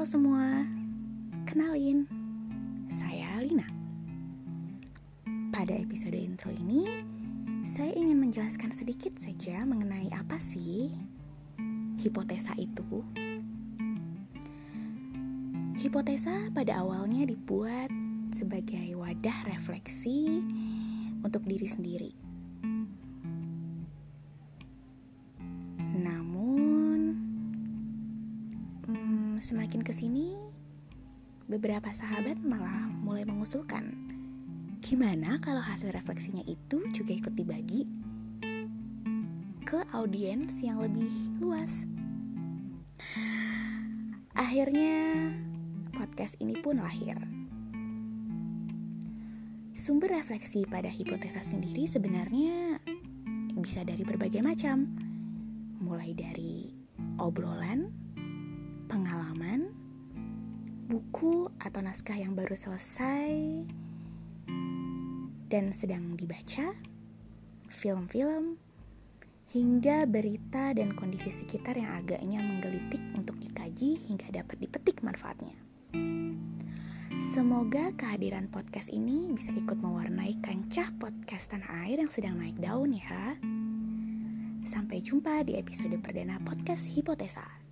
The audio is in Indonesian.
Halo semua, kenalin, saya Lina. Pada episode intro ini, saya ingin menjelaskan sedikit saja mengenai apa sih hipotesa itu. Hipotesa pada awalnya dibuat sebagai wadah refleksi untuk diri sendiri. Semakin ke sini, beberapa sahabat malah mulai mengusulkan, gimana kalau hasil refleksinya itu juga ikut dibagi ke audiens yang lebih luas. Akhirnya, podcast ini pun lahir. Sumber refleksi pada hipotesa sendiri sebenarnya bisa dari berbagai macam, mulai dari obrolan, pengalaman, buku atau naskah yang baru selesai dan sedang dibaca, film-film, hingga berita dan kondisi sekitar yang agaknya menggelitik untuk dikaji hingga dapat dipetik manfaatnya. Semoga kehadiran podcast ini bisa ikut mewarnai kancah podcast tanah air yang sedang naik daun ya. Sampai jumpa di episode perdana podcast Hipotesa.